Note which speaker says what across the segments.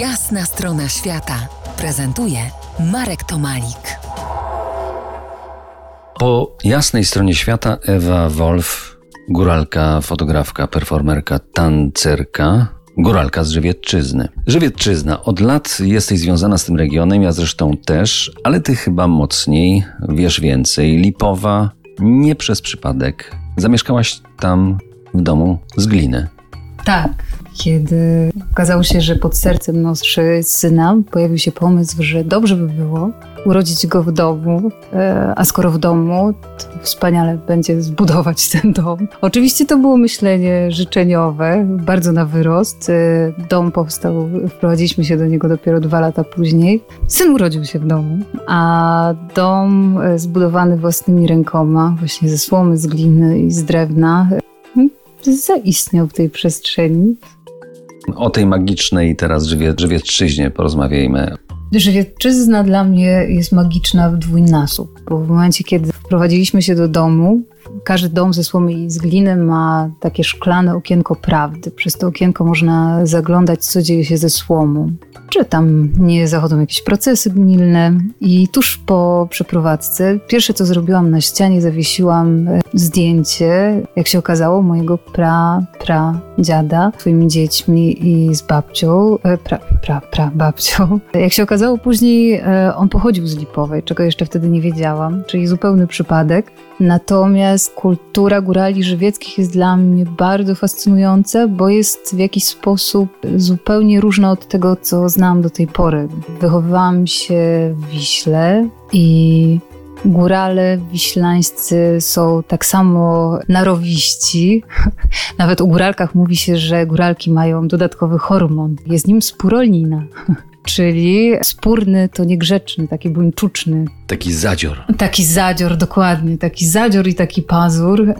Speaker 1: Jasna strona świata prezentuje Marek Tomalik.
Speaker 2: Po jasnej stronie świata Ewa Wolf, góralka, fotografka, performerka, tancerka, góralka z Żywiecczyzny. Żywiecczyzna, od lat jesteś związana z tym regionem, ja zresztą też, ale ty chyba mocniej, wiesz więcej. Lipowa, nie przez przypadek. Zamieszkałaś tam w domu z gliny.
Speaker 3: Tak, kiedy okazało się, że pod sercem noszy syna, pojawił się pomysł, że dobrze by było urodzić go w domu, e, a skoro w domu, to wspaniale będzie zbudować ten dom. Oczywiście to było myślenie życzeniowe, bardzo na wyrost. E, dom powstał, wprowadziliśmy się do niego dopiero dwa lata później. Syn urodził się w domu, a dom e, zbudowany własnymi rękoma, właśnie ze słomy, z gliny i z drewna, zaistniał w tej przestrzeni.
Speaker 2: O tej magicznej teraz żywie, Żywiecczyźnie porozmawiajmy.
Speaker 3: Żywiecczyzna dla mnie jest magiczna w dwójnasób, bo w momencie, kiedy wprowadziliśmy się do domu, każdy dom ze słomy i z gliny ma takie szklane okienko prawdy. Przez to okienko można zaglądać, co dzieje się ze słomą. Czy tam nie zachodzą jakieś procesy gnilne. I tuż po przeprowadzce, pierwsze co zrobiłam na ścianie, zawiesiłam e, zdjęcie, jak się okazało, mojego pra, pra dziada, swoimi dziećmi i z babcią, e, pra, pra, pra babcią. Jak się okazało później, e, on pochodził z Lipowej, czego jeszcze wtedy nie wiedziałam, czyli zupełny przypadek. Natomiast kultura górali żywieckich jest dla mnie bardzo fascynująca, bo jest w jakiś sposób zupełnie różna od tego, co znałam do tej pory. Wychowywałam się w Wiśle i Górale wiślańscy są tak samo narowiści. Nawet o góralkach mówi się, że góralki mają dodatkowy hormon. Jest nim spurolina. Czyli spórny to niegrzeczny, taki buńczuczny.
Speaker 2: Taki zadzior.
Speaker 3: Taki zadzior, dokładnie. Taki zadzior i taki pazur.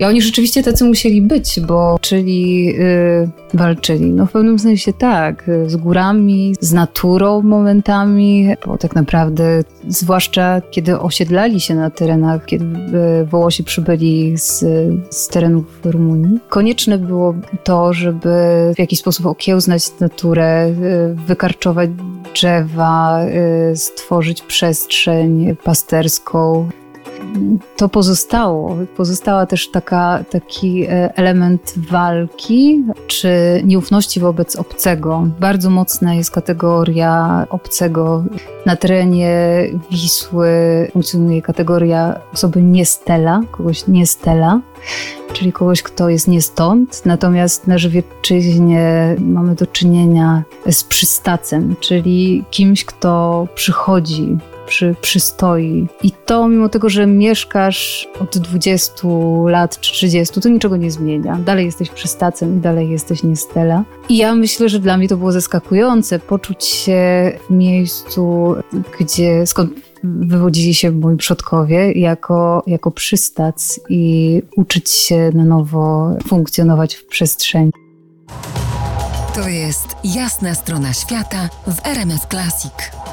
Speaker 3: I oni rzeczywiście tacy musieli być, bo czyli yy, walczyli. No w pewnym sensie tak, z górami, z naturą momentami, bo tak naprawdę, zwłaszcza kiedy osiedlali się na terenach, kiedy y, Wołosi przybyli z, z terenów Rumunii, konieczne było to, żeby w jakiś sposób okiełznać naturę, y, wykarczować drzewa, y, stworzyć przestrzeń pasterską, to pozostało. Pozostała też taka, taki e, element walki czy nieufności wobec obcego. Bardzo mocna jest kategoria obcego. Na terenie Wisły funkcjonuje kategoria osoby niestela, kogoś niestela czyli kogoś, kto jest nie stąd. Natomiast na Żywiecczyźnie mamy do czynienia z przystacem, czyli kimś, kto przychodzi przy, przystoi. I to mimo tego, że mieszkasz od 20 lat czy 30, to niczego nie zmienia. Dalej jesteś przystacem i dalej jesteś niestela. I ja myślę, że dla mnie to było zaskakujące poczuć się w miejscu, gdzie skąd wywodzili się moi przodkowie jako, jako przystac i uczyć się na nowo funkcjonować w przestrzeni.
Speaker 1: To jest jasna strona świata w RMS Classic.